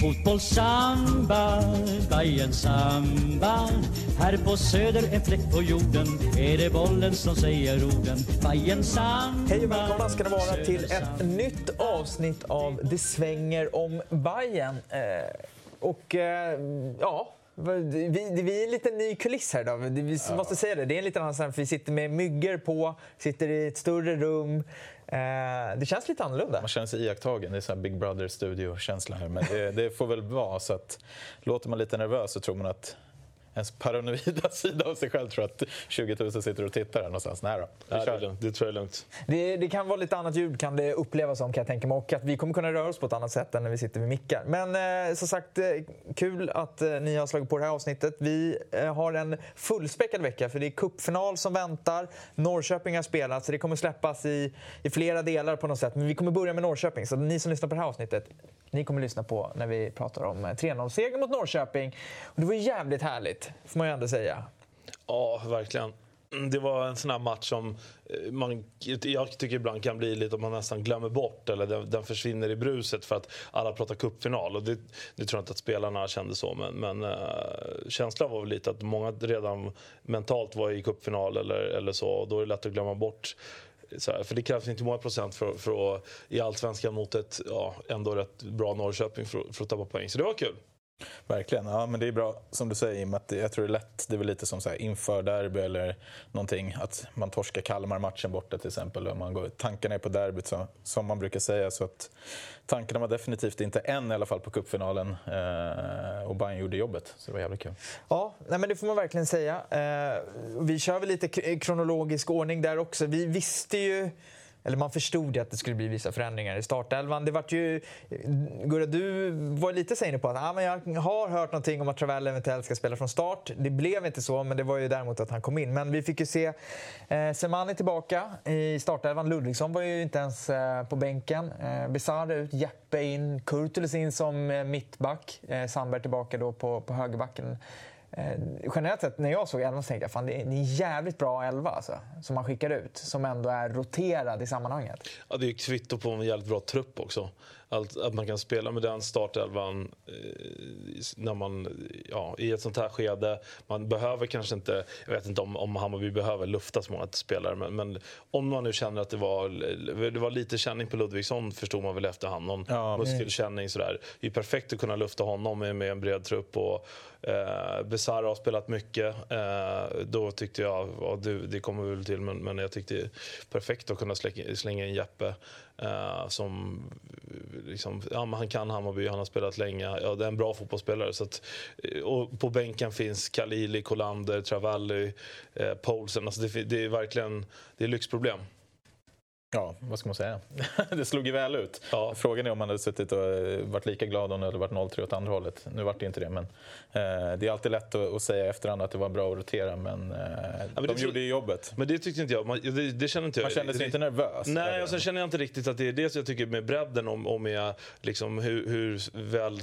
Fotboll, samba, Bajen samba. Här på Söder, en fläck på jorden Är det bollen som säger orden. Bajen samba. Hej och välkomna ska det vara till ett nytt avsnitt av Det svänger om Bajen. Eh, och eh, ja, vi, vi är en liten ny kuliss här idag. Vi ja. måste säga det. Det är en liten annan för vi sitter med myggor på, sitter i ett större rum. Eh, det känns lite annorlunda. Man känner sig iakttagen. Det är så Big Brother studio-känsla här. Men det, det, får väl vara så att låter man lite nervös så tror man att ens paranoida sida av sig själv tror att 20 000 sitter och tittar här någonstans. Nej då, ja, det, är lugnt. det tror jag är lugnt. Det, det, kan vara lite annat ljud kan det upplevas som kan jag tänka mig och att vi kommer kunna röra oss på ett annat sätt än när vi sitter vid mickar. Men eh, som sagt, eh, kul att eh, ni har slagit på det här avsnittet. Vi eh, har en fullspäckad vecka för det är cupfinal som väntar. Norrköping har spelat så det kommer släppas i, i flera delar på något sätt. Men vi kommer börja med Norrköping så ni som lyssnar på det här avsnittet, ni kommer lyssna på när vi pratar om 3-0-seger eh, mot Norrköping. Och det var jävligt härligt roligt, får man ju ändå säga. Ja, verkligen. Mm, det var en sån här match som eh, man, jag tycker ibland kan bli lite om man nästan glömmer bort eller den, den försvinner i bruset för att alla pratar cupfinal. Och det, det tror jag inte att spelarna kände så men, men äh, känslan var väl lite att många redan mentalt var i cupfinal eller, eller så och då är det lätt att glömma bort här, för det krävs inte många procent för, för att, i allsvenskan mot ett ja, ändå rätt bra Norrköping för, för att tappa poäng. Så det var kul. Verkligen. Ja, men det är bra som du säger Jim. att jag tror det är lätt. Det är väl lite som så här, inför derby eller någonting. Att man torskar Kalmar-matchen borta till exempel. Och man går, tankarna är på derbyt så, som man brukar säga. Så att tankarna var definitivt inte än i alla fall på cupfinalen. Eh, och Bayern gjorde jobbet. Så det var jävligt kul. Ja, nej, men det får man verkligen säga. Eh, vi kör väl lite kronologisk ordning där också. Vi visste ju eller man förstod ju att det skulle bli vissa förändringar i startelvan. Det vart ju, Gurra, du var lite sen på att ah, men jag har hört någonting om att Travell eventuellt ska spela från start. Det blev inte så, men det var ju däremot att han kom in. Men vi fick ju se eh, Semani tillbaka i startelvan. Ludvigsson var ju inte ens eh, på bänken. Eh, Besara ut, Jeppe in, Kurtulus in som eh, mittback. Eh, Sandberg tillbaka då på, på högerbacken. Eh, generellt sett när jag såg elvan så tänkte jag fan det är en jävligt bra elva alltså, som man skickar ut. Som ändå är roterad i sammanhanget. Ja, det är kvitto på en jävligt bra trupp också. Allt, att man kan spela med den startelvan eh, när man, ja, i ett sånt här skede. Man behöver kanske inte, jag vet inte om, om Hammarby behöver lufta så många spelare men, men, om man nu känner att det var, det var lite känning på Ludvigsson förstod man väl efterhand. Någon ja, muskelkänning sådär. Det är perfekt att kunna lufta honom med, med en bred trupp. Och, eh, Besara har spelat mycket. Eh, då tyckte jag, ja, det, det kommer väl till, men, men jag tyckte det är perfekt att kunna slänga, slänga in Jeppe. Uh, som liksom, ja, han kan Hammarby, han har spelat länge. Ja, det är en bra fotbollsspelare. Så att, eh, och på bänken finns Kalili, Kolander, Travalli, eh, Poulsen. Alltså det, det, är verkligen det är lyxproblem. Ja, vad ska man säga? det slog ju väl ut. Ja. Frågan är om man hade suttit och eh, varit lika glad om det hade varit 0-3 åt andra hållet. Nu vart det inte det, men eh, det är alltid lätt att, att säga efterhand att det var bra att rotera, men, eh, ja, men de gjorde ju jobbet. Men det tyckte inte jag. Man, det, det känner inte jag. Man kände sig det, inte nervös? Nej, och sen känner jag inte riktigt att det är det jag tycker med bredden och, och med liksom hur, hur väl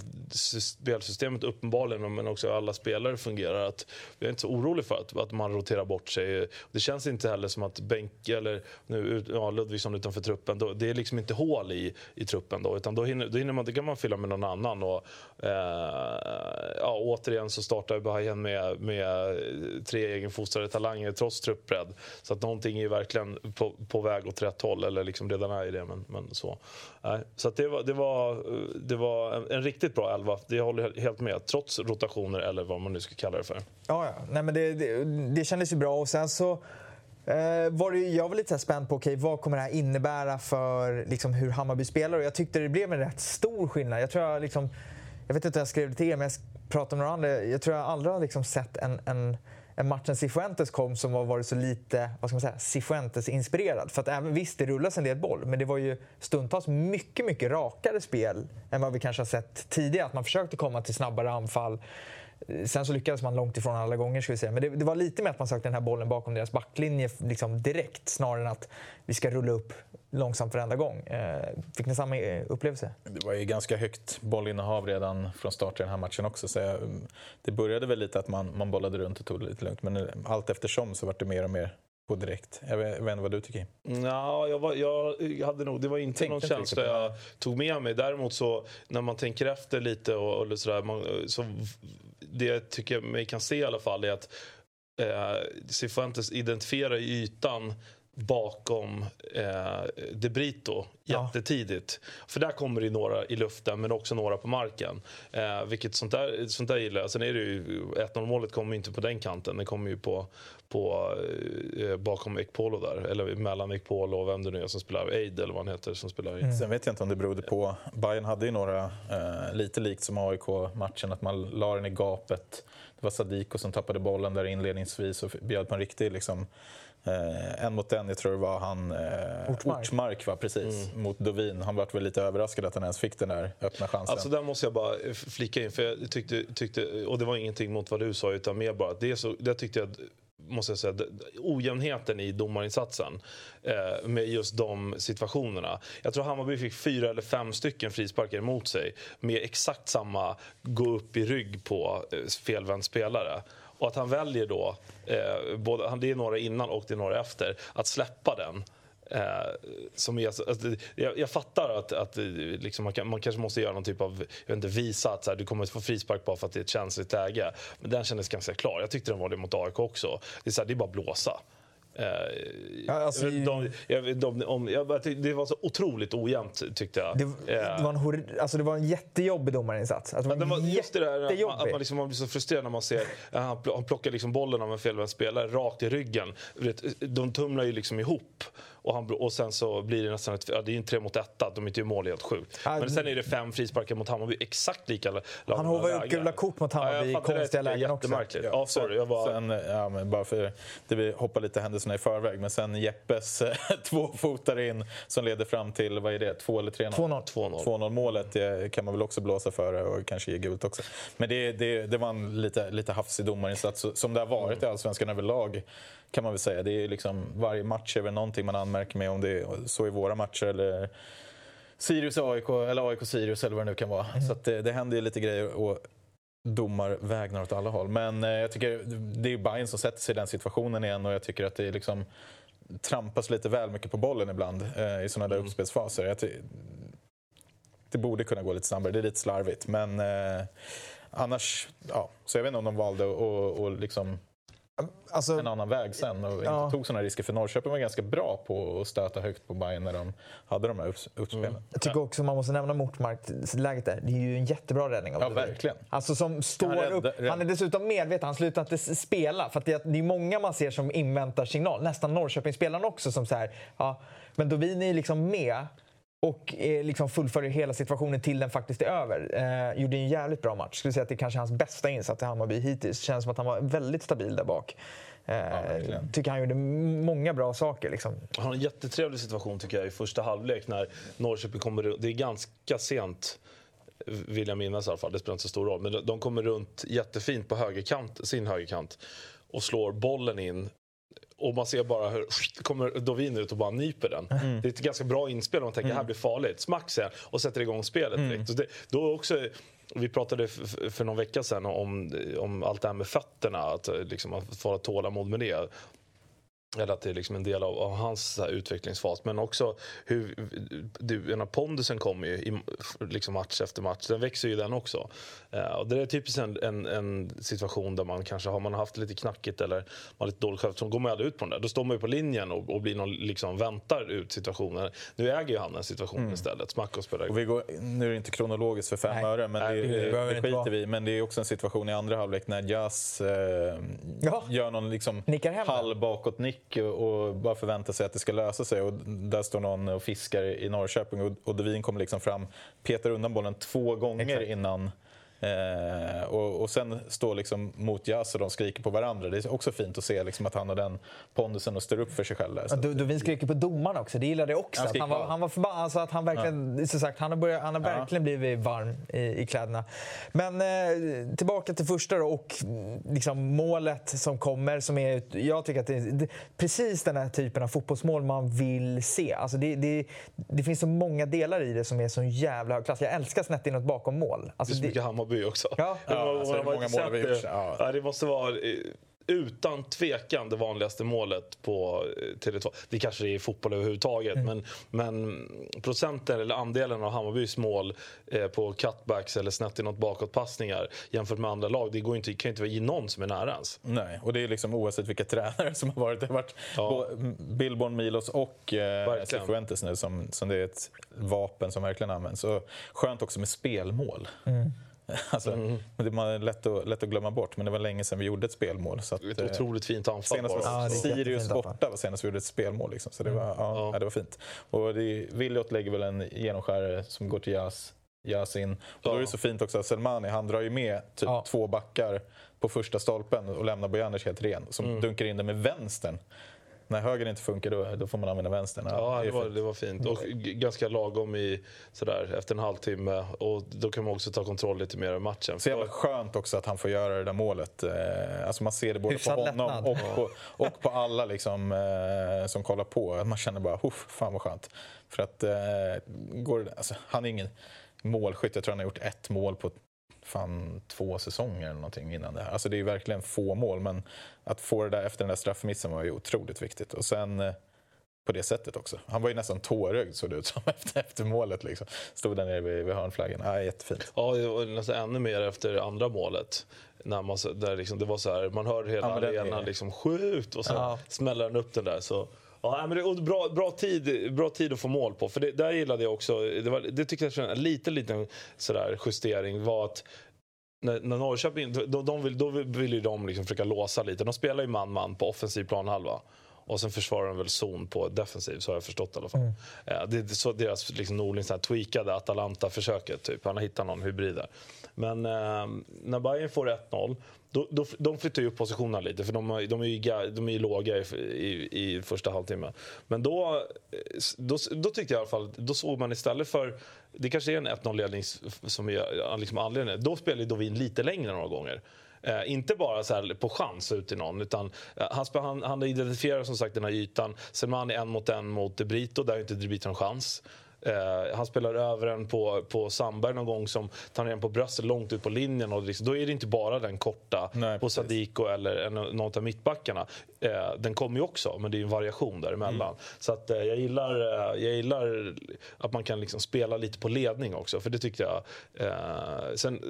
spelsystemet uppenbarligen, men också alla spelare fungerar. Att jag är inte så orolig för att, att man roterar bort sig. Det känns inte heller som att Bänk, eller nu, ja, liksom utanför truppen, då, det är liksom inte hål i, i truppen då, utan då hinner, då hinner man, det kan man fylla med någon annan. Och, eh, ja, återigen så startar Bayern med, med tre egenfostrade talanger trots truppbredd. Så att någonting är verkligen på, på väg åt rätt håll, eller liksom redan är i det. Men, men så eh, så det, var, det, var, det var en, en, riktigt bra elva, det håller helt med. Trots rotationer eller vad man nu ska kalla det för. Ja, ja. Nej, men det, det, det kändes ju bra och sen så Eh, var det, jag var lite spänd på okay, vad kommer det här innebära för liksom, hur Hammarby spelar. Och jag tyckte det blev en rätt stor skillnad. Jag, tror jag, liksom, jag vet inte om jag skrev det till er, men jag pratade med några andra. Jag tror jag aldrig har liksom sett en, en, en match när Cifuentes kom som har varit så lite vad ska man säga, Cifuentes-inspirerad. För att även, visst, det rullas en del boll, men det var ju stundtals mycket, mycket rakare spel än vad vi kanske har sett tidigare. Att man försökte komma till snabbare anfall. Sen så lyckades man långt ifrån alla gånger, ska vi säga. men det, det, var lite mer att man sökte den här bollen bakom deras backlinje liksom direkt snarare än att vi ska rulla upp långsamt varenda gång. Eh, fick ni samma eh, upplevelse? Det var ju ganska högt bollinnehav redan från start i den här matchen också. Så jag, mm, det började väl lite att man, man bollade runt och tog det lite lugnt men eh, allt eftersom så var det mer och mer på direkt. Jag vet, jag vet inte vad du tycker. Ja, jag, var, jag hade nog, det var inte Tänkte någon känsla jag tog med mig. Däremot så när man tänker efter lite och, och sådär, man, så det jag tycker jag mig kan se i alla fall är att eh, Cifuentes identifierar ytan bakom eh, De Brito Ja. jättetidigt. För där kommer det ju några i luften men också några på marken. Eh, vilket sånt där, sånt där gillar jag. Sen är det ju 1-0 målet kommer ju inte på den kanten. Det kommer ju på, på eh, bakom Ekpolo där. Eller mellan Ekpolo och vem det nu är som spelar. Eid eller vad han heter som spelar i. Sen vet jag inte om det berodde på... Bayern hade ju några, eh, lite likt som AIK-matchen, att man la den i gapet. Det var Sadiko som tappade bollen där inledningsvis och bjöd på en riktig liksom, eh, en mot en. Jag tror det var han eh, Ortmark. Ortmark, va? precis, mot Dovin. Han var väl lite överraskad att han ens fick den där öppna chansen. Alltså där måste jag bara flika in, för jag tyckte, tyckte och det var ingenting mot vad du sa utan mer bara att det är så, det tyckte jag måste jag säga, ojämnheten i domarinsatsen eh, med just de situationerna. Jag tror Hammarby fick fyra eller fem stycken frisparkar emot sig med exakt samma gå upp i rygg på eh, felvänd spelare. Och att han väljer då, eh, både, det är några innan och det är några efter, att släppa den. Eh, som är, alltså, jag, jag fattar att, att eh, liksom man, kan, man kanske måste göra någon typ av, jag vet inte, visa att så här, du kommer att få frispark bara för att det är ett känsligt läge. Men den kändes ganska klar. Jag tyckte den var det mot AIK också. Det är, så här, det är bara att blåsa. Eh, Ja, alltså, jag vet inte om- jag det var så otroligt ojämnt tyckte jag. Det, Eh, det, var en hor- alltså det var en jättejobbig domarinsats. Alltså, det var just det där att man, att man, liksom, man blir så frustrerad när man ser att han pl- han plockar liksom bollen av en felvänd spelare rakt i ryggen. De tumlar ju liksom ihop. Och, han, och sen så blir det nästan ett, ja, det är en tre mot etta, de är inte i mål helt sjukt. Ja, Men sen är det fem frisparkar mot Hammarby, exakt lika Han hovar ju upp gula kort mot Hammarby jag i konstiga lägen också. Jättemärkligt. Ja, sorry, jag var... Sen, ja, men bara för det vi hoppar lite händelserna i förväg, men sen Jeppes tvåfotare in som leder fram till, vad är det, 2 eller 3-0? 2-0. 2-0. 2-0 målet det kan man väl också blåsa för och kanske ge gult också. Men det, det, det var en lite, lite hafsig domarinsats som det har varit i Allsvenskan överlag kan man väl säga. Det är liksom, varje match är väl någonting man anmärker med om det är så i våra matcher eller Sirius AIK eller AIK Sirius eller vad det nu kan vara. Så att det, det händer ju lite grejer och domar vägnar åt alla håll. Men eh, jag tycker det är Bayern som sätter sig i den situationen igen och jag tycker att det är liksom trampas lite väl mycket på bollen ibland eh, i sådana där uppspelsfaser. Jag ty- det borde kunna gå lite snabbare, det är lite slarvigt. Men eh, annars, ja. Så jag vet inte om de valde att och, och liksom Alltså, en annan väg sen och Ja. inte tog sådana risker. För Norrköping var ganska bra på att stöta högt på Bayern när de hade de här upps- uppspelen. jag tycker också man måste nämna Mortmark-läget där. Det är ju en jättebra räddning av Ja, verkligen. Alltså som står Han upp. Han är dessutom medveten. Han slutar inte spela. För det, är- det är många man ser som inväntar signal. Nästan Norrköpingsspelarna också som så här, ja. Men Dovin är ju liksom med och eh, liksom fullföljer hela situationen till den faktiskt är över. Eh, gjorde en jävligt bra match. Skulle säga att det är kanske hans bästa insats i Hammarby hittills. Känns som att han var väldigt stabil där bak. Eh, verkligen. tycker han gjorde många bra saker. Liksom. Han har en jättetrevlig situation tycker jag i första halvlek när Norrköping kommer runt. Det är ganska sent vill jag minnas i alla fall, det spelar inte så stor roll. Men de kommer runt jättefint på högerkant, sin högerkant och slår bollen in. Och man ser bara hur kommer Dovin ut och bara nyper den. Det är ett ganska bra inspel om man tänker det här blir farligt. Smack sen och sätter igång spelet direkt. Så det, då också, vi pratade f- f- för någon vecka sedan om, om allt det här med fötterna, att, liksom, att få tålamod med det. Eller att det är liksom en del av, av hans så här, utvecklingsfas. Men också hur... Du, den här pondusen kommer ju i, liksom match efter match. Den växer ju den också. Eh, och det är typiskt en, en, en situation där man kanske har man haft lite knackigt eller man har lite dåligt självförtroende. går man ju aldrig ut på den där. Då står man ju på linjen och, och blir någon, liksom, väntar ut situationen. Nu äger ju han den situationen istället. Smack och spelar. Och vi går, nu är det inte kronologiskt för fem Nej. öre, men Nej, det, det det, det inte skiter vara. vi. Men det är också en situation i andra halvlek när Jas eh, Ja. gör någon liksom Nickar och, och bara förväntar sig att det ska lösa sig. Och där står någon och fiskar i Norrköping och, och Devin kommer liksom fram, petar undan bollen två gånger Exakt. innan Eh, och, och sen står liksom mot Jas och de skriker på varandra. Det är också fint att se liksom att han har den pondusen och står upp för sig själv. Där. Så Ja, Du- Dovin skriker på domaren också, det gillade jag också. Han skriker han, var, han var förbannad, alltså att han verkligen, så sagt, han har, börjat, han har Ja. verkligen blivit varm i, i kläderna. Men eh, tillbaka till första då och liksom målet som kommer. Som är, jag tycker att det är precis den här typen av fotbollsmål man vill se. Alltså det, det, det finns så många delar i det som är så jävla hög klass. Jag älskar snett inåt bakom mål. Det är Alltså så det, Hammarby också. Ja. Det alltså, man har många inte mål har vi sett gjort, det. ja. Ja, det måste vara... eh, utan tvekan det vanligaste målet på eh, Tele2. Det kanske det är i fotboll överhuvudtaget, Mm. men, men procenten eller andelen av Hammarbys mål eh, på cutbacks eller snett inåt bakåtpassningar jämfört med andra lag, det går inte, kan inte ge någon som är nära ens. Nej, och det är liksom oavsett vilka tränare som har varit. Det har varit Ja. Billborn, Milos och eh. Cifuentes nu som, som det är ett vapen som verkligen används. Och skönt också med spelmål. Alltså, Mm. Det är lätt att, lätt att glömma bort, men det var länge sedan vi gjorde ett spelmål. Så att, Ett eh, otroligt fint anfall Senast bara. var Ja, Sirius borta var senast vi gjorde ett spelmål. Liksom. Så det var, ja, Ja. ja, det var fint. Och det, Williot lägger väl en genomskärare som går till Jas, Jas in. Och då är det så fint också att Selmani, han drar ju med typ Ja. två backar på första stolpen och lämnar Bojanic helt ren. Som Mm. dunkar in den med vänstern. När höger inte funkar då, då får man använda vänstern. Ja, det var, fint. det var fint. Och g- ganska lagom i, sådär, efter en halvtimme. Och då kan man också ta kontroll lite mer över matchen. Så jävla skönt också att han får göra det där målet. Eh, Alltså man ser det både Hyfsad på honom lättnad. och på, och på alla liksom, eh, som kollar på. Man känner bara, Huff, fan vad skönt. För att eh, går, det- alltså, han är ingen målskytt. Jag tror han har gjort ett mål på fan två säsonger eller någonting innan det här. Alltså det är ju verkligen få mål, men att få det där efter den där straffmissen var ju otroligt viktigt. Och sen eh, på det sättet också. Han var ju nästan tårögd såg det ut som efter, efter målet. Liksom. Stod där nere vid, vid hörnflaggen. Ja, jättefint. Ja, var nästan ännu mer efter andra målet. När man, där liksom, det var så här, man hör hela Ja, den är- arenan liksom skjut och så Ja. smäller den upp den där. Så, ja, men det, och bra, bra, tid, bra tid att få mål på. För det, där gillade jag också, det, var, det tyckte jag var en liten, liten sådär justering var att när, när Norrköping, då, de vill, då vill ju de liksom försöka låsa lite. De spelar ju man-man på offensiv planhalva. Och sen försvarar de väl zon på defensiv, så har jag förstått i alla fall. Eh, Det är så deras liksom, Norling tweakade Atalanta-försöket. Typ. Han har hittat någon hybrid där. Men eh, när Bayern får 1-0, då, då, de flyttar ju upp positionerna lite för de, de, är, ju, de är ju låga i, i, i första halvtimmen. Men då, eh, då, då tyckte jag i alla fall, då såg man istället för, det kanske är en 1-0-ledning som är liksom anledningen, då spelar ju Dovin lite längre några gånger. Eh, inte bara så här på chans ut till någon. Utan, eh, han, han, han identifierar som sagt den här ytan. Selmani en mot en mot De Brito, där har inte De Brito en chans. Eh, han spelar över en på, på Sandberg någon gång som tar ner den på bröstet långt ut på linjen. Och liksom, då är det inte bara den korta Nej, på. Sadiko eller en, någon av mittbackarna. Eh, den kommer ju också, men det är en variation däremellan. Så att, eh, jag, gillar, eh, jag gillar att man kan liksom spela lite på ledning också, för det tyckte jag... Eh, sen,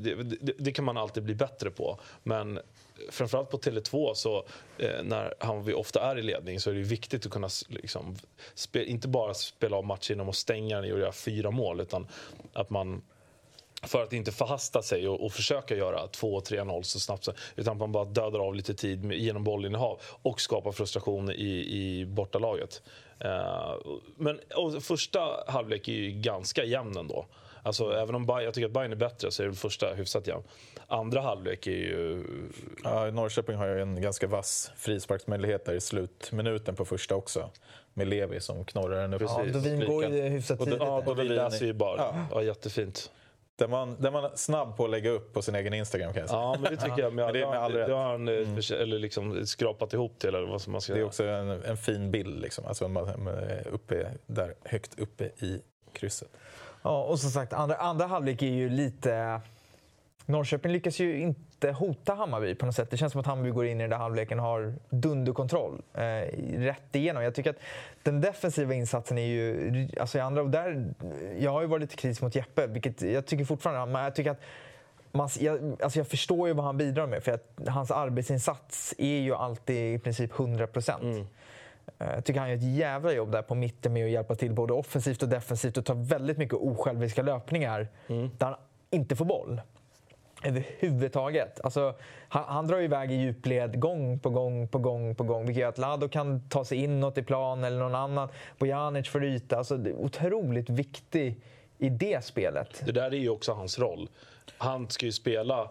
det, det, det kan man alltid bli bättre på, men framförallt på Tele2 så eh, när Hammarby ofta är i ledning så är det viktigt att kunna liksom, spe, inte bara spela av matchen genom att stänga den och göra fyra mål utan att man för att inte förhasta sig och, och försöka göra 2-3-0 så snabbt som utan att man bara dödar av lite tid med, genom bollinnehav och skapar frustration i, i bortalaget. Eh, men och första halvlek är ju ganska jämn ändå. Alltså, även om Bayern, jag tycker att Bayern är bättre så är den första hyfsat jämn. Andra halvlek är ju... Ja, Norrköping har ju en ganska vass frisparksmöjlighet där i slutminuten på första också. Med Levi som knorrar den upp. Ja. Dovin går ju hyfsat tidigt. Ja, Dovin- läser ju bara. Ja. Ja. jättefint. Den var, den var snabb på att lägga upp på sin egen Instagram kan jag säga. Ja, men det tycker jag. Men Men det är med all det rätt. har han eh, eller liksom skrapat ihop till, eller vad som man ska Det är också en, en fin bild, liksom. alltså, man, man är uppe, där, högt uppe i krysset. Ja, och som sagt, andra, andra halvlek är ju lite... Norrköping lyckas ju inte hota Hammarby på något sätt. Det känns som att Hammarby går in i den där halvleken och har dunderkontroll eh, rätt igenom. Jag tycker att den defensiva insatsen är ju... Alltså i andra, och där, jag har ju varit lite kritisk mot Jeppe, vilket jag tycker fortfarande... Men jag tycker att man, jag, alltså jag förstår ju vad han bidrar med, för att hans arbetsinsats är ju alltid i princip 100 procent. Mm. Jag tycker han gör ett jävla jobb där på mitten med att hjälpa till både offensivt och defensivt och ta väldigt mycket osjälviska löpningar där han inte får boll. Överhuvudtaget. Alltså, han, han drar ju iväg i djupled gång på gång på gång på gång. Vilket gör att Lado kan ta sig inåt i plan eller någon annan. Bojanic får yta. Alltså, det är otroligt viktig i det spelet. Det där är ju också hans roll. Han ska ju spela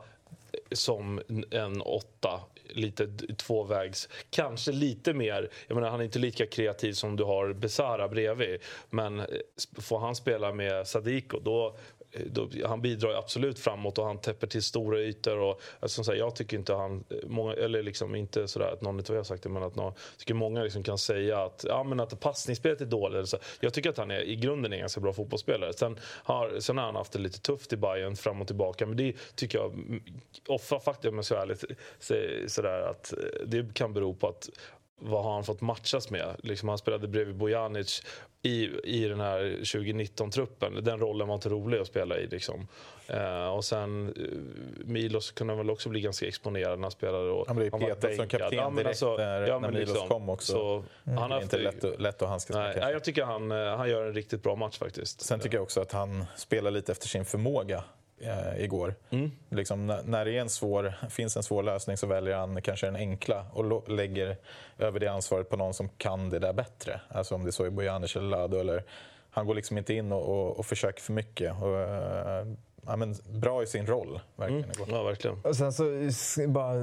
som en åtta, lite tvåvägs. Kanske lite mer, jag menar han är inte lika kreativ som du har Besara bredvid. Men eh, får han spela med Sadiko då då, han bidrar absolut framåt och han täpper till stora ytor. Och, alltså, så här, jag tycker inte han, många, eller liksom inte sådär att någon av er har sagt det, men att någon, tycker många liksom kan säga att, ja, men att passningsspelet är dåligt. Så, jag tycker att han är, i grunden är en ganska bra fotbollsspelare. Sen har, sen har han haft det lite tufft i Bayern fram och tillbaka. Men det tycker jag, ofta faktiskt om jag ska vara ärlig, sådär att eh, det kan bero på att vad har han fått matchas med? Liksom han spelade bredvid Bojanic i, i den här 2019-truppen. Den rollen var inte rolig att spela i. Liksom. Eh, och sen eh, Milos kunde väl också bli ganska exponerad när han spelade. Och han blev petad som kapten ja, direkt alltså, när, ja, när Milos liksom, kom också. Så, mm. han det är inte lätt, lätt att handskas med. Nej, jag tycker han, eh, han gör en riktigt bra match faktiskt. Sen tycker jag också att han spelar lite efter sin förmåga eh, igår. Mm. Liksom, när, när det är en svår, finns en svår lösning så väljer han kanske den enkla och lägger över det ansvaret på någon som kan det där bättre. Alltså om det är så i Bojanic eller Lado. Eller, han går liksom inte in och, och, och försöker för mycket. Och, eh, ja, men, bra i sin roll. Verkligen. Mm. Ja, verkligen. Och sen så, bara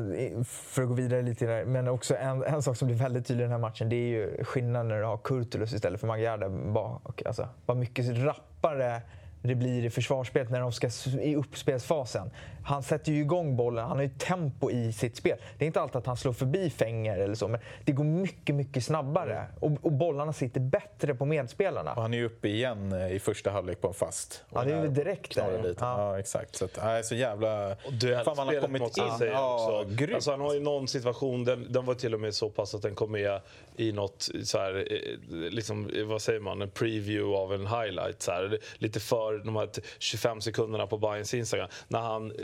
för att gå vidare lite där, men också en, en sak som blir väldigt tydlig i den här matchen, det är ju skillnaden när du har Kurtulus istället för Magyar bak. Alltså, vad mycket rappare det blir i försvarsspelet när de ska i uppspelsfasen. Han sätter ju igång bollen, han har ju tempo i sitt spel. Det är inte alltid att han slår förbi Fänger eller så, men det går mycket, mycket snabbare. Och, och bollarna sitter bättre på medspelarna. Och han är ju uppe igen eh, i första halvlek på en fast. Ja, det är väl direkt där. Ja. ja. exakt. Så att, nej, så jävla... Och Fan, man har kommit in. Sig ja, också. Alltså, han har ju någon situation, den, den var till och med så pass att den kom med i något så här, eh, liksom, vad säger man, en preview av en highlight. Så här, lite för de här 25 sekunderna på Bayerns Instagram. När han eh,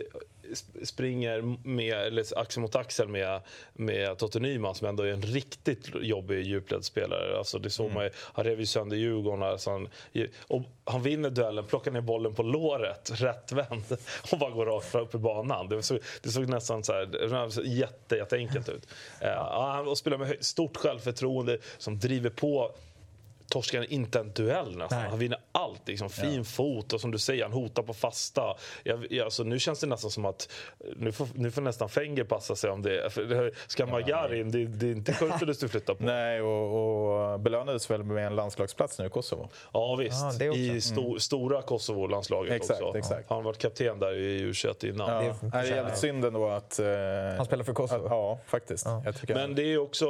springer med, eller axel mot axel med, med Totte Nyman som ändå är en riktigt jobbig djupledsspelare. Alltså det såg mm. man han rev ju sönder Djurgården. Alltså han, och han vinner duellen, plockar ner bollen på låret, rättvänd och bara går rakt upp i banan. Det såg, det såg nästan så här, jätte, jätteenkelt ut. Uh, och spelar med stort självförtroende som driver på torskar inte en duell nästan. Han vinner allt. Liksom. Fin ja. fot och som du säger, han hotar på fasta. Jag, jag, alltså, nu känns det nästan som att nu får, nu får nästan Fenger passa sig om det. För, ska Magyar in, det, det är inte Kurtulus du flyttar på. Nej, och, och belönades väl med en landslagsplats nu i Kosovo. Ja visst, ah, i sto, mm. stora Kosovo-landslaget exakt, också. Exakt. Han har varit kapten där i U21 innan. Ja. Det är, jävligt synd ändå att... Uh, han spelar för Kosovo? Att, ja, faktiskt. Ja. Men det är också,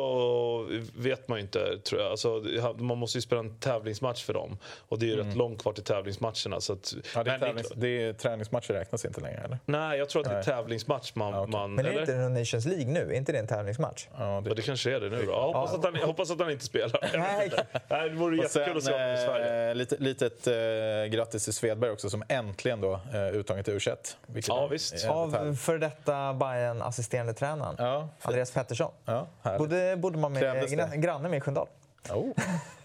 vet man ju inte, tror jag. Alltså, man måste ju spela en tävlingsmatch för dem. Och det är ju mm. rätt långt kvar till tävlingsmatcherna. Så att, ja, det, är tävlings, det är träningsmatcher räknas inte längre eller? Nej, jag tror att det är tävlingsmatch man... Ja, okay. man men är eller? inte det Nations League nu? Är inte det en tävlingsmatch? Ja, det, det kanske är det nu då. Jag hoppas, ja. att, han, jag hoppas att han inte spelar. Nej. det vore jättekul att se honom i Sverige. Eh, lite, litet eh, grattis till Svedberg också som äntligen då eh, uttagen till U21. Ja, visst. Av för detta Bayern assisterande tränaren ja, Andreas Pettersson. Ja, bodde, bodde man med granne med i Sköndal. Oh.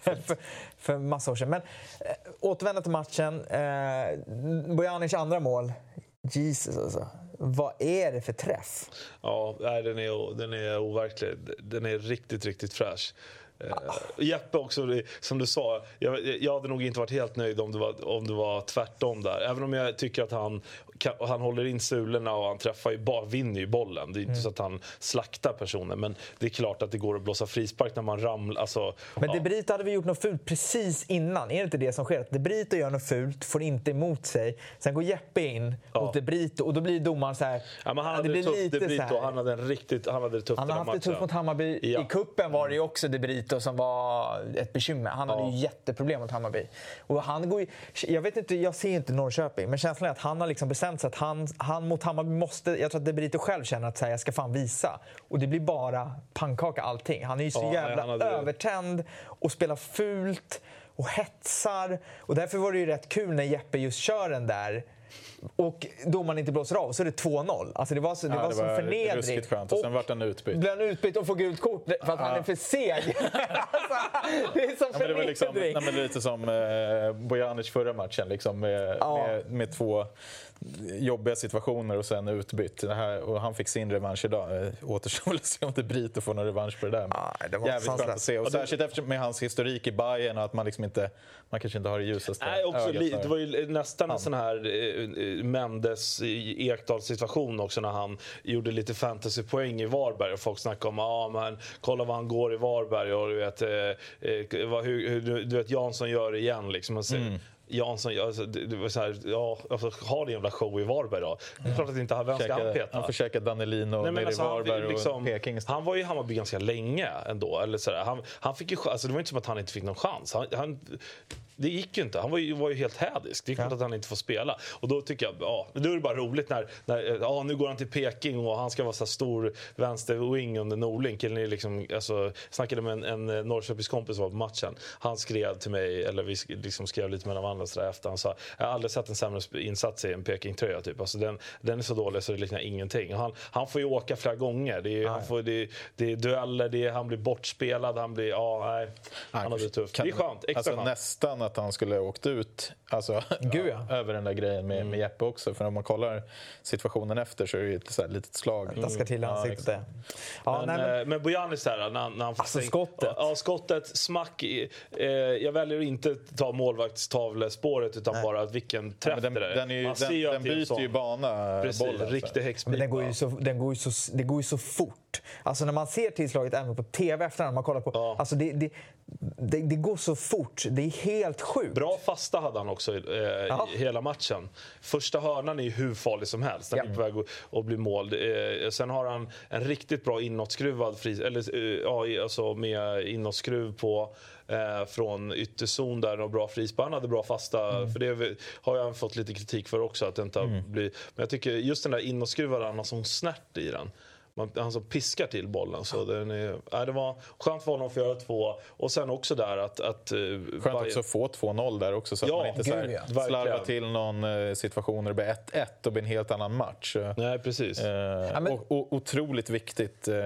för, för massa år sedan. Men äh, återvända till matchen. Äh, Bojanic andra mål. Jesus alltså. Vad är det för träff? Ja, den är, den är overklig. Den är riktigt, riktigt fräsch. Uh, Jeppe också, som du sa, jag, jag hade nog inte varit helt nöjd om det, var, om det var tvärtom där. Även om jag tycker att han, han håller in sulorna och han träffar ju bara, vinner ju bollen. Det är inte mm. så att han slaktar personen. Men det är klart att det går att blåsa frispark när man ramlar. Alltså, men. De Brito hade vi gjort något fult precis innan. Är det inte det som sker? Att De Brito gör något fult, får inte emot sig. Sen går Jeppe in ja. mot De Brito och då blir domaren så här... Ja, men han hade det blir lite De Brito, han hade, en riktigt, han hade det tufft Han har haft det tufft mot Hammarby. Ja. I kuppen var det ju också De Brito Brito som var ett bekymmer. Han hade ju jätteproblem mot Hammarby. Och han går ju, jag, vet inte, jag ser inte Norrköping, men känslan är att han har liksom bestämt sig att han, han mot Hammarby måste... Jag tror att De Brito själv känner att här, jag ska fan visa. Och det blir bara pannkaka allting. Han är ju så ja, jävla hade... övertänd och spelar fult och hetsar. Och därför var det ju rätt kul när Jeppe just kör den där och domaren inte blåser av så är det 2-0. Alltså det var, så, det ja, var, det som var förnedring. Skönt. Och, sen vart han utbytt. Blev han utbytt och får gult kort för att ja. han är för seg. alltså, det är som ja, förnedring. Det var liksom, nej, men lite som eh, Bojanic förra matchen. Liksom, med, ja. med, med två jobbiga situationer och sen utbytt. Här, och han fick sin revansch idag. Eh, återstår väl att se om det Brito får någon revansch på det där. Ah, det var Jävligt skönt att se. Och särskilt eftersom med hans historik i Bayern och att man liksom inte man kanske inte har det ljusaste Nej, också, ögat. Det var ju nästan en sån här Mendes Ekdals situation också när han gjorde lite fantasypoäng i Varberg och folk snackade om ah, men kolla vad han går i Varberg och du vet, eh, eh vad, hur, hur, du vet Jansson gör igen. Liksom. Mm Jansson, alltså, det, det var så här, ja, alltså, har en jävla show i Varberg då. Det är klart att inte han, vem ska han peta? han får käka Danelino Nej, men nere i alltså, han, Varberg liksom, och Peking. han var ju i Hammarby ganska länge ändå. Eller sådär. Han, han fick ju, alltså, det var inte som att han inte fick någon chans. Han, han, det gick ju inte. Han var ju, var ju helt hädisk. Det är klart att han inte får spela. Och då tycker jag, ja, då är det bara roligt när, när ja, nu går han till Peking och han ska vara så här stor vänster-wing under Norling. Killen är liksom, alltså, jag snackade med en, en Norrköpingskompis som var på matchen. Han skrev till mig, eller vi liksom skrev lite mellan varandra så där efter. Han sa, jag har aldrig sett en sämre insats i en Peking-tröja. Typ. Alltså, den, den är så dålig så det liknar ingenting. Han, han får ju åka flera gånger. Det är, han får, det, det är dueller, det är, han blir bortspelad, han blir, ja nej. Han har det tufft. Kan- Det är skönt, extra alltså, skönt. Nästan att han skulle ha åkt ut alltså, Gud, ja. över den där grejen med, Mm. med Jeppe också. För om man kollar situationen efter så är det ju ett så här litet slag. Daskar till Ja, ansiktet. exakt. Ja, Men, nej, men, eh, men Bojanis där, när, när han får Alltså, skottet. Ja, skottet. Smack. Eh, jag väljer att inte ta målvaktstavlespåret utan bara vilken träff den, det den, är ju, Man ser den, den byter ju bana, Precis, bollen. riktig men häxpipa. den går ju så, den går ju så, det går ju så fort. Alltså när man ser tillslaget även på TV efterhand, man kollar på, Ja. alltså det, det, det, det går så fort. Det är helt sjukt. Bra fasta hade han också eh, Ja. i hela matchen. Första hörnan är ju hur farlig som helst. Den Ja. är på väg att- att bli mål. Eh, sen har han en riktigt bra inåtskruvad fri, eller eh, ja, alltså med inåtskruv på eh, från ytterzon där och bra frispark. Han hade bra fasta, Mm. för det har jag fått lite kritik för också. Att det inte har blivit, men jag tycker just den där inåtskruvade, han har sån snärt i den. Man, han som piskar till bollen. Så den är, nej, det var skönt för honom att få göra två. Och sen också där att... att eh, Skönt Bayern- också att få 2-0 där också så att Ja, man inte så här ja. slarvar till någon eh, situation där det blir 1-1 och blir en helt annan match. Nej, precis. Eh, men- och, och, otroligt viktigt eh,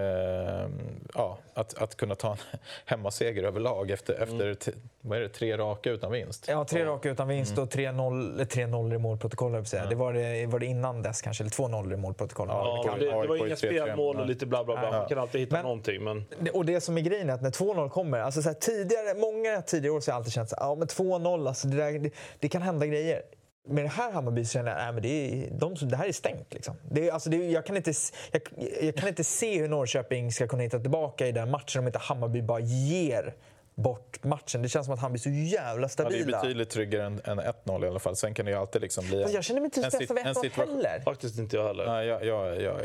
ja, att, att kunna ta en hemmaseger överlag efter, Mm. efter vad är det, tre raka utan vinst. Ja, tre raka utan vinst Mm. och 3-0 eller 3-0 i målprotokollet. säga. Det, var det, var det innan dess kanske, eller 2-0 i målprotokollet. Ja, Ja, det det, var inga 3-3, spelmål och lite bla bla bla. Man kan alltid hitta Men- någonting. Men Det- Och det som är grejen är att när 2-0 kommer, alltså så här, tidigare, många tidigare år så har jag alltid känt att ja, men 2-0, alltså det, där, det, det kan hända grejer. Med det här Hammarby så känner jag att det, är, de, det här är stängt. Liksom. Det är, alltså det är, jag, kan inte, jag, jag kan inte se hur Norrköping ska kunna hitta tillbaka i den matchen om inte Hammarby bara ger bort matchen. Det känns som att Hammarby är så jävla Ja, det är stabila. betydligt tryggare än, än 1-0 i alla fall. Sen kan det ju alltid liksom bli... Fast jag känner mig inte en stressad av en 1-0 situation- heller. faktiskt inte jag heller. Nej, jag, jag, jag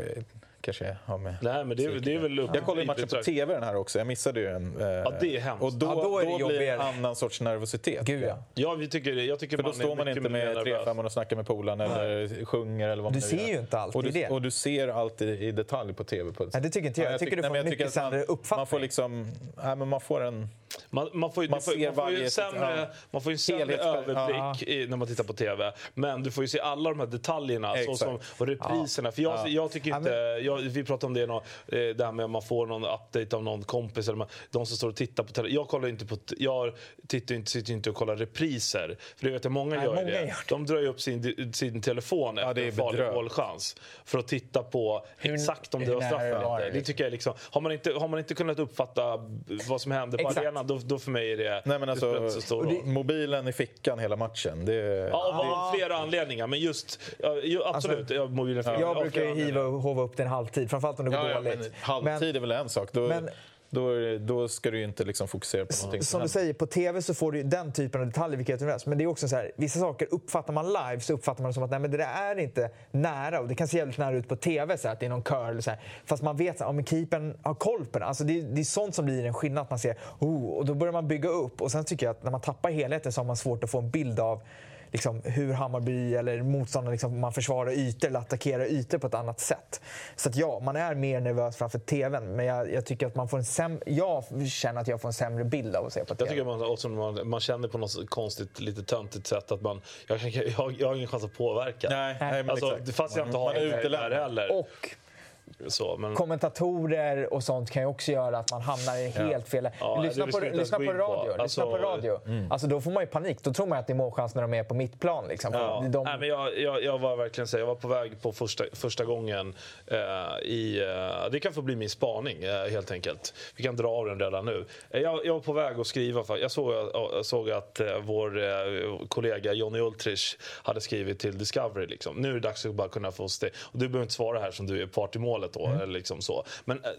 kanske har med... Nej, men det, är- det är väl upp Jag kollade ju matchen på. TV den här också. Jag missade ju en. eh, Ja, det är hemskt. Och då, Ja, då är det då blir det en annan sorts nervositet. Gud ja. Ja, vi tycker, jag tycker För då står man mycket inte med nervös. 3 och snackar med polaren eller sjunger eller vad Du man ser nu gör. ju inte alltid och du, det. Och du ser alltid i detalj på TV. På Nej, det tycker inte jag. Jag tycker du nej, får men jag mycket tycker att sämre uppfattning. Man får liksom... Nej, men man får en... Man, man får ju, Man får, man får ju en sämre, ja. man får en sämre överblick i, när man tittar på TV. Men du får ju se alla de här detaljerna så Exakt. som, och repriserna. För jag, jag tycker Ja, inte... Jag, vi pratade om det, eh, det här med att man får någon update av någon kompis. Eller man, de som står och tittar på tele- Jag kollar inte på... Jag tittar inte, sitter inte och kollar repriser. För det vet jag många Nej, gör många det. gör. De drar ju upp sin, sin telefon det efter en farlig målchans. För att titta på exakt om det var straff eller inte. Det tycker jag liksom, har, man inte, har man inte kunnat uppfatta vad som hände på Exakt. arenan, då, då för mig är det... Nej, men alltså, så stor det- mobilen i fickan hela matchen. Det, Ja, av flera anledningar. Men just... Ja, ju, absolut. ja, mobilen för, Jag brukar ju hiva hova upp den halvtid, framförallt om det går ja, ja, dåligt. men halvtid är väl en sak. Då, men- då, det- då ska du inte liksom fokusera på någonting Som du säger, på TV så får du den typen av detaljer, vilket rätt. Men det är också så här, vissa saker uppfattar man live så uppfattar man det som att nej, men det där är inte nära. Och det kan se jävligt nära ut på TV, så här, att det är någon curl. Så här. Fast man vet att ja, keepern har koll på den. Alltså, det, det är sånt som blir en skillnad. Man ser, oh, och då börjar man bygga upp. Och sen tycker jag att när man tappar helheten så har man svårt att få en bild av liksom, hur Hammarby eller motståndaren liksom, man försvarar ytor eller attackerar ytor på ett annat sätt. Så att ja, man är mer nervös framför TVn. Men jag, jag tycker att man får en säm- Jag känner att jag får en sämre bild av att se på TV. Jag tycker man, också man, man känner på något konstigt, lite töntigt sätt att man... Jag, jag, jag har ingen chans att påverka. Nej, nej, men alltså, exakt. fast jag inte har Man är utelämnad. heller. Och Så, men, kommentatorer och sånt kan ju också göra att man hamnar i helt fel... Ja, lyssna på, lyssna på radio. Lyssna Alltså, på radio. Alltså, då får man ju panik. Då tror man att det är målchans när de är på mittplan. Liksom. Ja. De, Nej, men jag, jag, jag var verkligen så jag var på väg på första, första gången eh, i... Eh, det kan få bli min spaning eh, helt enkelt. Vi kan dra av den redan nu. Eh, jag, jag var på väg att skriva, för, jag såg, jag såg att eh, vår eh, kollega Johnny Ultrich hade skrivit till Discovery. Liksom. Nu är det dags att bara kunna få... St- och du behöver inte svara här som du är part i målet. Målet då. Eller liksom så. Men eh,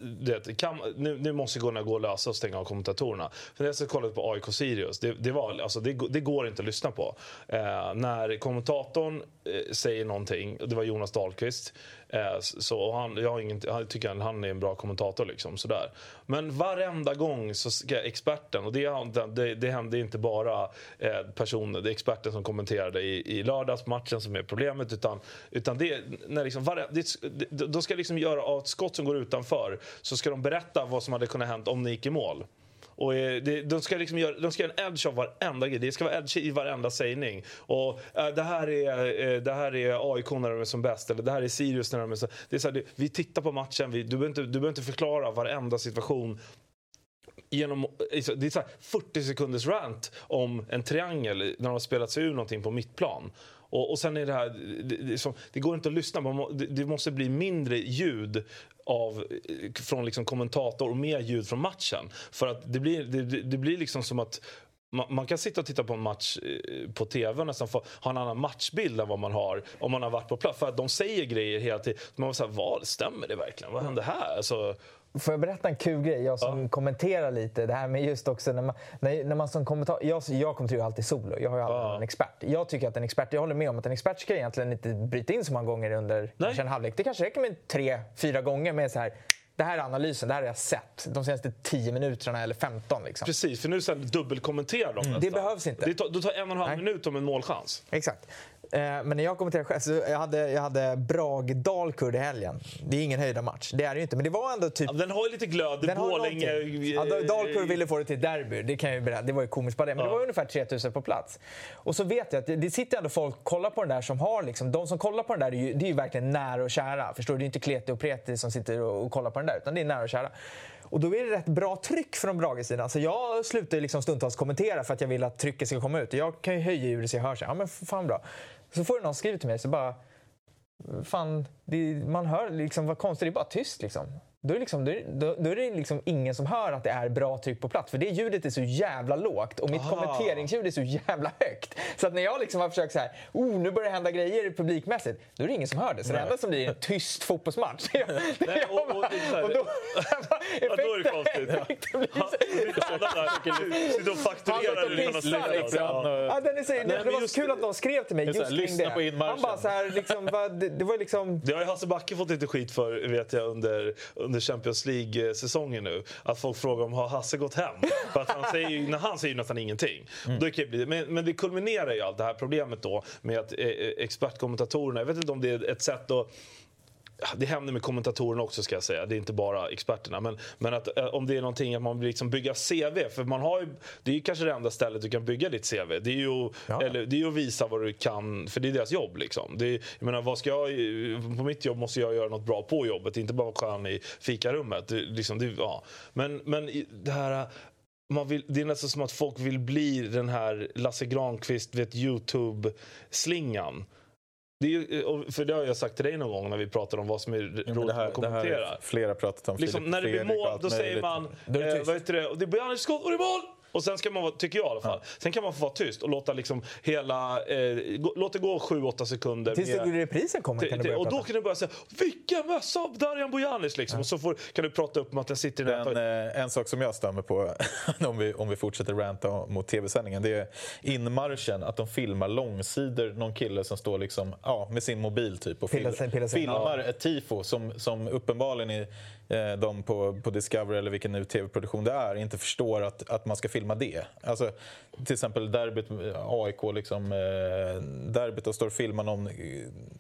det, kan, nu, nu måste Gunnar gå och lösa och stänga av kommentatorerna. För när jag kollade på AIK Sirius, det, det, var, alltså, det, det går inte att lyssna på. Eh, när kommentatorn eh, säger någonting, det var Jonas Dahlqvist, Eh, så han, jag, har ingen, jag tycker han är en bra kommentator. Liksom, sådär. Men varenda gång så ska experten, och det, det, det hände inte bara eh, personer, det är experten som kommenterade i, i lördagsmatchen som är problemet. Utan, utan det, när liksom, var, det, de ska liksom göra av ett skott som går utanför så ska de berätta vad som hade kunnat hänt om ni gick i mål. Och eh, det, de, ska liksom göra, de ska göra en edge av varenda grej. Det ska vara edge i varenda sägning. Och, äh, det, här är, äh, det här är AIK när de är som bäst, eller det här är Sirius när de är som... Det är så här, det, vi tittar på matchen, vi, du, behöver inte, du behöver inte förklara varenda situation genom, det är så 40 sekunders rant om en triangel när de har spelat sig ur någonting på mittplan. Och, och sen är det här, det, det, som, det går inte att lyssna, man, det, det, måste bli mindre ljud av, eh, från liksom kommentator och mer ljud från matchen. För att det blir, det, det blir liksom som att man, kan sitta och titta på en match eh, på tv och nästan få ha en annan matchbild än vad man har om man har varit på plats. För att de säger grejer hela tiden. Man var så här, vad, stämmer det verkligen? Vad hände här? Alltså, Får jag berätta en kul grej? Jag som ja. kommenterar lite. Det här med just också när man, när, när man som kommentator... Jag, jag kommenterar ju alltid solo. Jag har ju aldrig ja. en expert. Jag tycker att en expert... Jag håller med om att en expert ska egentligen inte bryta in så många gånger under en halvlek. Det kanske räcker med tre, fyra gånger med så här det här är analysen, det här har jag sett de senaste 10 minuterna eller 15. Liksom. Precis, för nu sen dubbelkommenterar de mm. Det behövs inte. Det tar, det tar en och en halv Nej. minut om en målchans. Exakt. Eh, men när jag kommenterade själv, så jag hade, jag hade Brage-Dalkurd i helgen. Det är ingen höjda match. Det är det ju inte. Men det var ändå typ... Ja, den har ju lite glöd. Borlänge... Ja, Dalkurd ville få det till derby. Det kan jag berätta. Det var ju komiskt på det. Men ja. det var ungefär 3000 på plats. Och så vet jag att det, det sitter ändå folk och kollar på den där som har liksom... De som kollar på den där, det är ju, det är ju verkligen nära och kära. Förstår du? Det är inte Kleti och Preti som sitter och, och kollar på den där. Utan det är nära och kära. Och då är det rätt bra tryck från Brage-sidan. Alltså jag slutar liksom stundtals kommentera för att jag vill att trycket ska komma ut. Jag kan ju höja ljudet så jag hörs. Ja men fan bra. Så får du någon skriva till mig så bara... Fan, det, man hör liksom vad konstigt, det är bara tyst liksom. Då är, liksom, då, då är det liksom ingen som hör att det är bra tryck på plats. För det ljudet är så jävla lågt och mitt Aha. kommenteringsljud är så jävla högt. Så att när jag liksom har försökt så här, oh, nu börjar det hända grejer publikmässigt, då är det ingen som hör det. Så Nej. det enda som blir är en tyst fotbollsmatch. Nej, och, och, och, och då, ja, då är det konstigt. Sitter och fakturerar liksom. Ja, den är så, det, det var så kul att någon skrev till mig just kring det. Han bara så här, liksom, det, det var liksom... Det har ju Hasse Backe fått lite skit för, vet jag, under under Champions League-säsongen nu. Att folk frågar om har Hasse gått hem? För att han säger, när han säger nästan ingenting. Mm. Då kan det bli, men, men det kulminerar ju allt det här problemet då med att eh, eh expertkommentatorerna, jag vet inte om det är ett sätt att det händer med kommentatorerna också ska jag säga, det är inte bara experterna. Men, men att, eh, om det är någonting att man vill liksom bygga CV, för man har ju, det är ju kanske det enda stället du kan bygga ditt CV. Det är ju, ja. eller, det är att visa vad du kan, för det är deras jobb. Liksom. Det är, jag menar, vad ska jag, på mitt jobb måste jag göra något bra på jobbet, inte bara vara skön i fikarummet. Det, liksom, det, ja. men, men det här man vill, det är nästan som att folk vill bli den här Lasse Granqvist, vet Youtube-slingan. Det är, för det har jag sagt till dig någon gång när vi pratar om vad som är roligt att kommentera. Det här flera pratat om. Liksom, när det blir mål, då säger man... Eh, vad heter det? Och det blir Anders skott och det är mål! Och sen ska man vara, tycker jag i alla fall, ja. sen kan man få vara tyst och låta liksom hela, eh, låt det gå 7-8 sekunder. Tills med, reprisen kommer kan du börja Och prata. då kan du börja säga “Vilken mössa av Darjan Bojanic!” liksom. Ja. Och så får, kan du prata upp om att den sitter i den en, eh, en sak som jag stämmer på, om vi, om vi fortsätter ranta mot tv-sändningen, det är inmarschen, att de filmar långsidor, någon kille som står liksom, ja, med sin mobil typ och film, filmar ett tifo som, som uppenbarligen är de på, på Discovery eller vilken nu tv-produktion det är inte förstår att, att man ska filma det. Alltså, till exempel derbyt, AIK, liksom, eh, derbyt och står och filmar någon eh,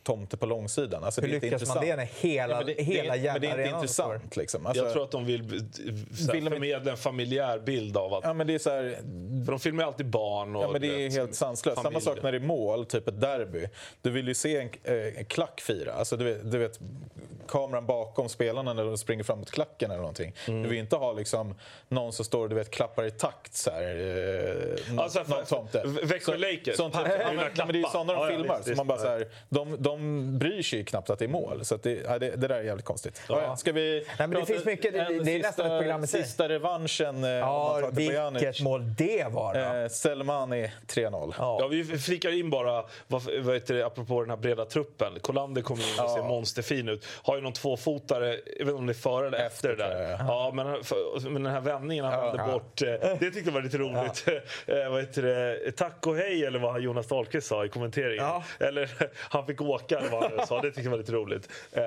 tomte på långsidan. Alltså, Hur det lyckas man det när hela, ja, det, hela det, Men det är inte intressant. Liksom. Alltså, jag tror att de vill såhär, förmedla en familjär bild av att... Ja, men det är så här, för de filmar ju alltid barn och... Ja, men det är helt sanslöst. Samma sak när det är mål, typ ett derby. Du vill ju se en, en klack fira. Alltså, du vet, du vet kameran bakom spelarna när de springer springer fram mot klacken eller någonting. Mm. Du vill inte ha liksom någon som står och du vet, klappar i takt så här. Eh, Alltså, där. V- Växjö Lakers. Sånt, ja, Vill men, nej, men det är ju sådana de Ja, ja, filmar. visst, så man bara så här, de, de bryr sig ju knappt att det är mål. Så att det, ja, det, det där är jävligt konstigt. Ja. Ja, ska vi men det finns mycket- det- det är nästan ett program i sig. Sista revanschen eh, Ja, vilket mål det var då. Eh, Selmani 3-0. Ja, vi flikar in bara, vad, vad heter det, apropå den här breda truppen. Kolander kommer in och ser monsterfin ut. Har ju någon tvåfotare, jag vet inte om det är före eller efter, Efter, det där. jag. Ja, men, för, men den här vändningen han vände bort, eh, det tyckte jag var lite roligt. Eh, vad heter det, tack och hej eller vad Jonas Dahlqvist sa i kommenteringen. Ja. Eller han fick åka eller vad han sa, det tyckte jag var lite roligt. Eh,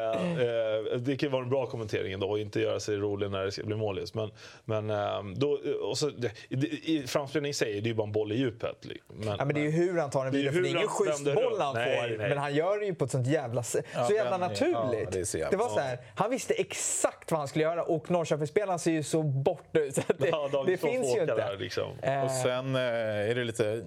det kan ju vara en bra kommentering ändå och inte göra sig rolig när det ska bli mål. Men, men eh, då, och så, det, i sig är det ju bara en boll i djupet. Men, Ja, men det är ju hur han tar den är vidare, för det är ingen schysst boll han får. Men han gör det ju på ett sånt jävla, så Ja, jävla naturligt. Ja, det är var så här, han visste exakt vad han skulle göra och Norrköpingsspelaren ser ju så borta ut. Det, Ja, de det finns ju får inte. där, liksom. Eh, Och sen eh, är det lite,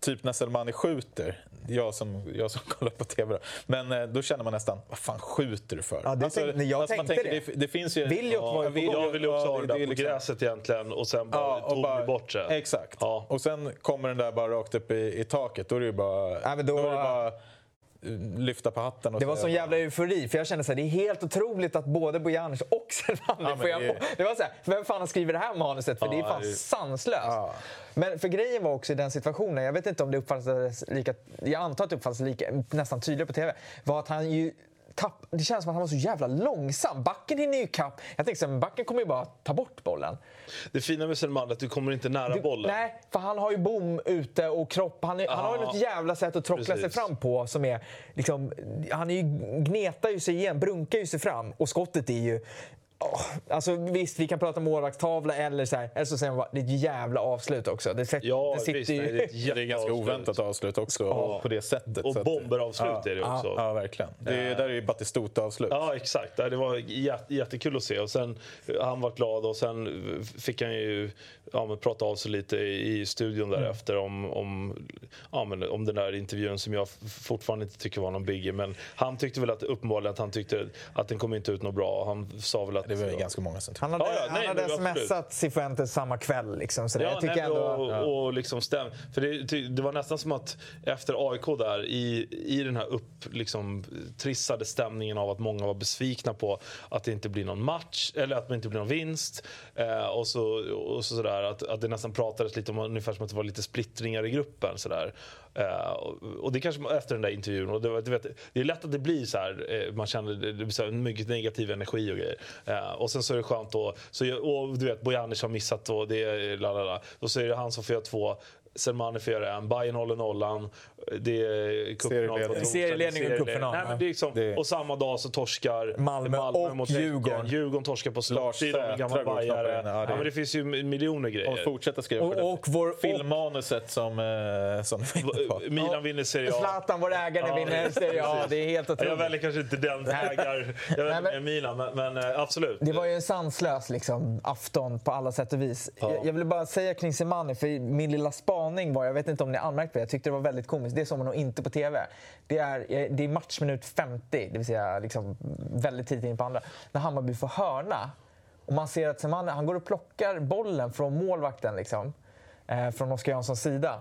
typ när Selmani skjuter, jag som, jag som kollar på TV då. Men eh, då känner man nästan, vad fan skjuter du för? Ja, det tänkte- jag man tänkte det. det. Det finns ju... Var ju på Viljot- Jag vill ju också ja, ha det där är på liksom- gräset egentligen och sen bara Ja, och tog bara, bort det. Exakt. Ja. Och sen kommer den där bara rakt upp i, i taket. Då är det ju bara, Ja, men då- är det bara lyfta på hatten. Det var sån jävla eufori, för jag kände så här, det är helt otroligt att både Bojanic och Selmani men får göra det-. Det var så här, vem fan har skrivit det här manuset? För det är Ja, fan det- sanslöst. Ja. Men för grejen var också i den situationen, jag vet inte om det uppfattades lika, jag antar att det uppfattades lika, nästan tydligt på TV, var att han ju Tapp, det känns som att han var så jävla långsam. Backen hinner ju ikapp. Jag tänkte men backen kommer ju bara ta bort bollen. Det fina med Selman är att du kommer inte nära Du, bollen. nej, för han har ju bom ute och kropp. Han, är, han har ju Ja. något jävla sätt att trockla sig Precis. fram på som är... Liksom, han är ju, gnetar ju sig igen, brunkar ju sig fram. Och skottet är ju... åh, alltså visst, vi kan prata målvaktstavla eller så här. Eller så säger man bara, det är ett jävla avslut också. Det, sätt, Ja, det sitter visst. ju... Nej, det är ett Det är ganska oväntat avslut också på det sättet. Och bomberavslut ja, är det också. Ja, verkligen. Det är, där är ju Batistuta-avslut. Ja, exakt. Det var jät- jättekul att se. Och sen, han var glad och sen fick han ju ja, men prata av sig lite i i studion därefter om, om, ja, men om den där intervjun som jag fortfarande inte tycker var någon biggie. Men han tyckte väl att uppenbarligen att han tyckte att den kom inte ut något bra. Han sa väl att... Det var ju ganska många som tyckte. Han hade, Ja, ja, nej, han hade absolut. smsat Cifuentes samma kväll. Liksom, så det, Ja, jag tycker nej, ändå... och, och liksom stäm, för det, det var nästan som att efter AIK där i, i den här upp, liksom, trissade stämningen av att många var besvikna på att det inte blir någon match eller att det inte blir någon vinst. Eh, och så, och så sådär, att, att det nästan pratades lite om ungefär som att det var lite splittringar i gruppen. Sådär. Eh, och, och det kanske efter den där intervjun. Och det, du vet, det är lätt att det blir så här, eh, man känner det blir så här mycket negativ energi och grejer. Eh, och sen så är det skönt då, så, och du vet Bojanic har missat och det är la la la. Då så är det han som får göra två. Selmani får göra en, Bayern håller nollan. Det är cupfinal Serieledning. och cupfinal, Nej, men det är liksom, Det- Och samma dag så torskar Malmö och mot Djurgården. Djurgården torskar på går knappt in. bajare. Ja, det Ja, det finns ju miljoner Och grejer. fortsätta skriva Och- det. och vår- Filmmanuset som, eh, som på. Milan vinner Serie A. Zlatan, vår ägare, Ja, vinner Serie A. Det är helt Jag otroligt. väljer kanske inte den ägar... Jag Nej, väljer men- med Milan, men, men eh, absolut. Det var ju en sanslös liksom, afton på alla sätt och vis. Jag, jag ville bara säga kring Semani, för min lilla spaning var, jag vet inte om ni anmärkt på det, jag tyckte det var väldigt komiskt. Det såg man nog inte på TV. Det är, eh, det är matchminut 50, det vill säga liksom, väldigt tidigt in på andra, när Hammarby får hörna. Och man ser att Semane han går och plockar bollen från målvakten, liksom, eh, från Oskar Janssons sida.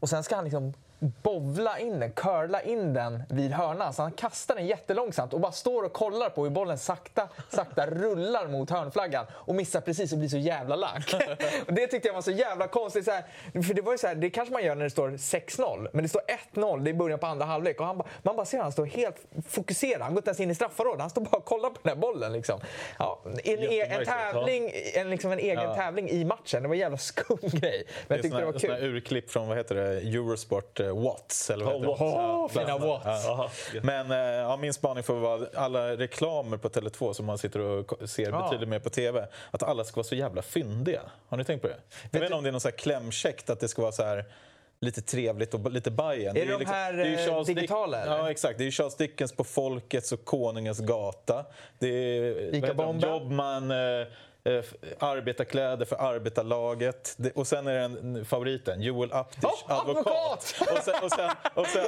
Och sen ska han liksom bovla in den, curla in den vid hörnan. Så han kastar den jättelångsamt och bara står och kollar på hur bollen sakta, sakta rullar mot hörnflaggan och missar precis och blir så jävla lack. och det tyckte jag var så jävla konstigt. Så här, för det var ju så här, det kanske man gör när det står 6-0, men det står 1-0, det är början på andra halvlek. Och han man bara ser att han står helt fokuserad. Han går inte ens in i straffområdet, han står bara och kollar på den här bollen. Liksom. Ja, en, e- en, tävling, en, liksom en egen Ja. tävling i matchen. Det var en jävla skum grej. Men Det jag tyckte det var såna, såna kul. urklipp från vad heter det, Eurosport eh, Watts. Eller vad Ja, det? Watts. Åh, fina Watts. Jaha. Men eh, ja, min spaning får vara alla reklamer på Tele2 som man sitter och ser Ja. betydligt mer på TV. Att alla ska vara så jävla fyndiga. Har ni tänkt på det? Jag vet inte om det är någon så här klämkäckt att det ska vara så här lite trevligt och lite Bajen. Är det de här, eh, digitala, eller? Ja, exakt. Det är Charles Dickens på Folkets och Konungens gata. Det är. Jobman, eh, eh, arbetarkläder för arbetarlaget. Det, och sen är det en, favoriten, Joel Aptisch, Oh, advokat. advokat! och, sen, och, sen, och sen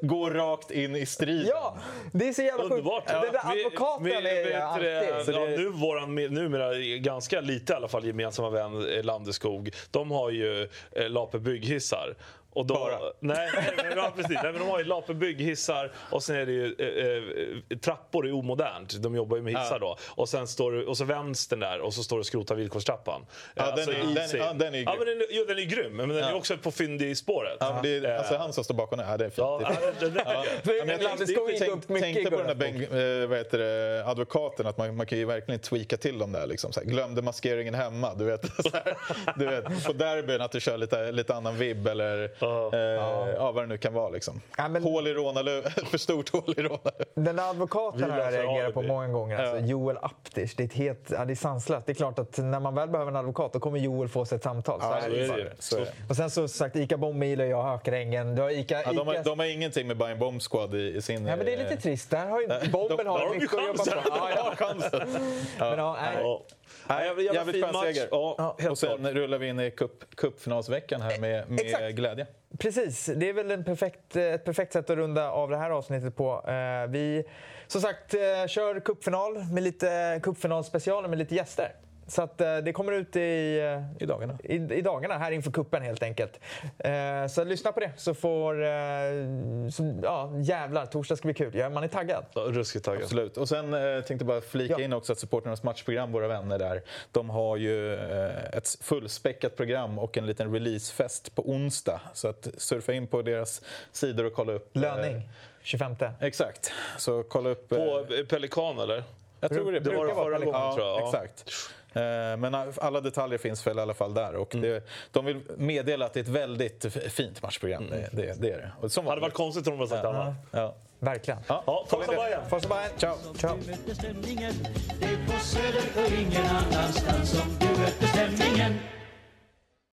gå rakt in i striden. Ja, det är så jävla sjukt. Underbart! Den där Vi- advokaten vi- är vet du alltid... ja, det- nu våran me- numera ganska lite i alla fall gemensamma vän eh, Landeskog, de har ju eh, Lape bygghissar. Och då, Bara? Nej, nej, ja, precis. nej, men de har ju Lape bygghissar och sen är det ju eh, eh, trappor är omodernt. De jobbar ju med hissar då. Och sen står det, och så vänstern där och så står det skrota villkorstrappan. Ja, Eh, den är- den- ja, den är ja, grym. men den, är- jo, den är grym, men den är Ja. också på fyndig-spåret. Ja, men det är, Eh, alltså han som står bakom det. Ja, det är fint. Ja, Det fint. ja, den- den- Ja. Ja, men jag tänkte, tänkte på den där bänk, eh, vad heter det, advokaten, att man, man kan ju verkligen tweaka till dem där. Liksom, så här, glömde maskeringen hemma. Du vet, så här, du vet, på derbyn att du kör lite, lite annan vibb eller Ja. eh, ja, vad det nu kan vara. Liksom. Ja, men- Hål i rånarluv, för stort hål i rånarluv. Den där advokaten har jag reagerat på många gånger. Alltså, Ja. Joel Aptisch. Det är, helt, ja, det är sanslöst. Det är klart att när man väl behöver en advokat då kommer Joel få sig ett samtal. Så Ja, är så det. är är det. Så är det. Och sen så sagt, Ica Bombil och jag Hökarängen. Du har Ica, Ja, de, har, Ica... de har ingenting med Bayern Bomb Squad i, i sin... Ja, men det är lite eh, trist. Där har ju, bomben de- har har mycket att jobba på. chansen. Ja, ja. chansen. Men, ja, nej. Nej, jävligt fin skön match. seger. Ja, och sen klart. rullar vi in i cup, cupfinalsveckan här med, med Exakt. glädje. Precis, det är väl en perfekt, eh, ett perfekt sätt att runda av det här avsnittet på. Eh, vi som sagt eh, kör cupfinal med lite cupfinalspecialer med lite gäster. Så att eh, det kommer ut i, eh, I dagarna. i, i dagarna här inför kuppen helt enkelt. Eh, Så lyssna på det så får... eh, Så, ja, jävlar, torsdag ska bli kul. Ja, man är taggad. Ja, Ruskigt taggad. Absolut. Och sen eh, tänkte bara flika Ja. in också att supporternas matchprogram, våra vänner där, de har ju eh, ett fullspäckat program och en liten releasefest på onsdag. Så att surfa in på deras sidor och kolla upp. eh, Löning, 25. exakt. Så kolla upp... På eh, Pelikan eller? jag tror det, det var brukar det förra vara gången, tror jag. Ja. Exakt. Eh, Men alla detaljer finns väl i alla fall där. Mm. Och det, de vill meddela att det är ett väldigt fint matchprogram. Det, det, det är det. Och som hade varit konstigt om de hade sagt annat. Ja. Verkligen. Ja, Ja, kolla Forza. Bayern! Forza Bayern. Ciao. Ciao. Du stämningen Det är på Söder och ingen annanstans som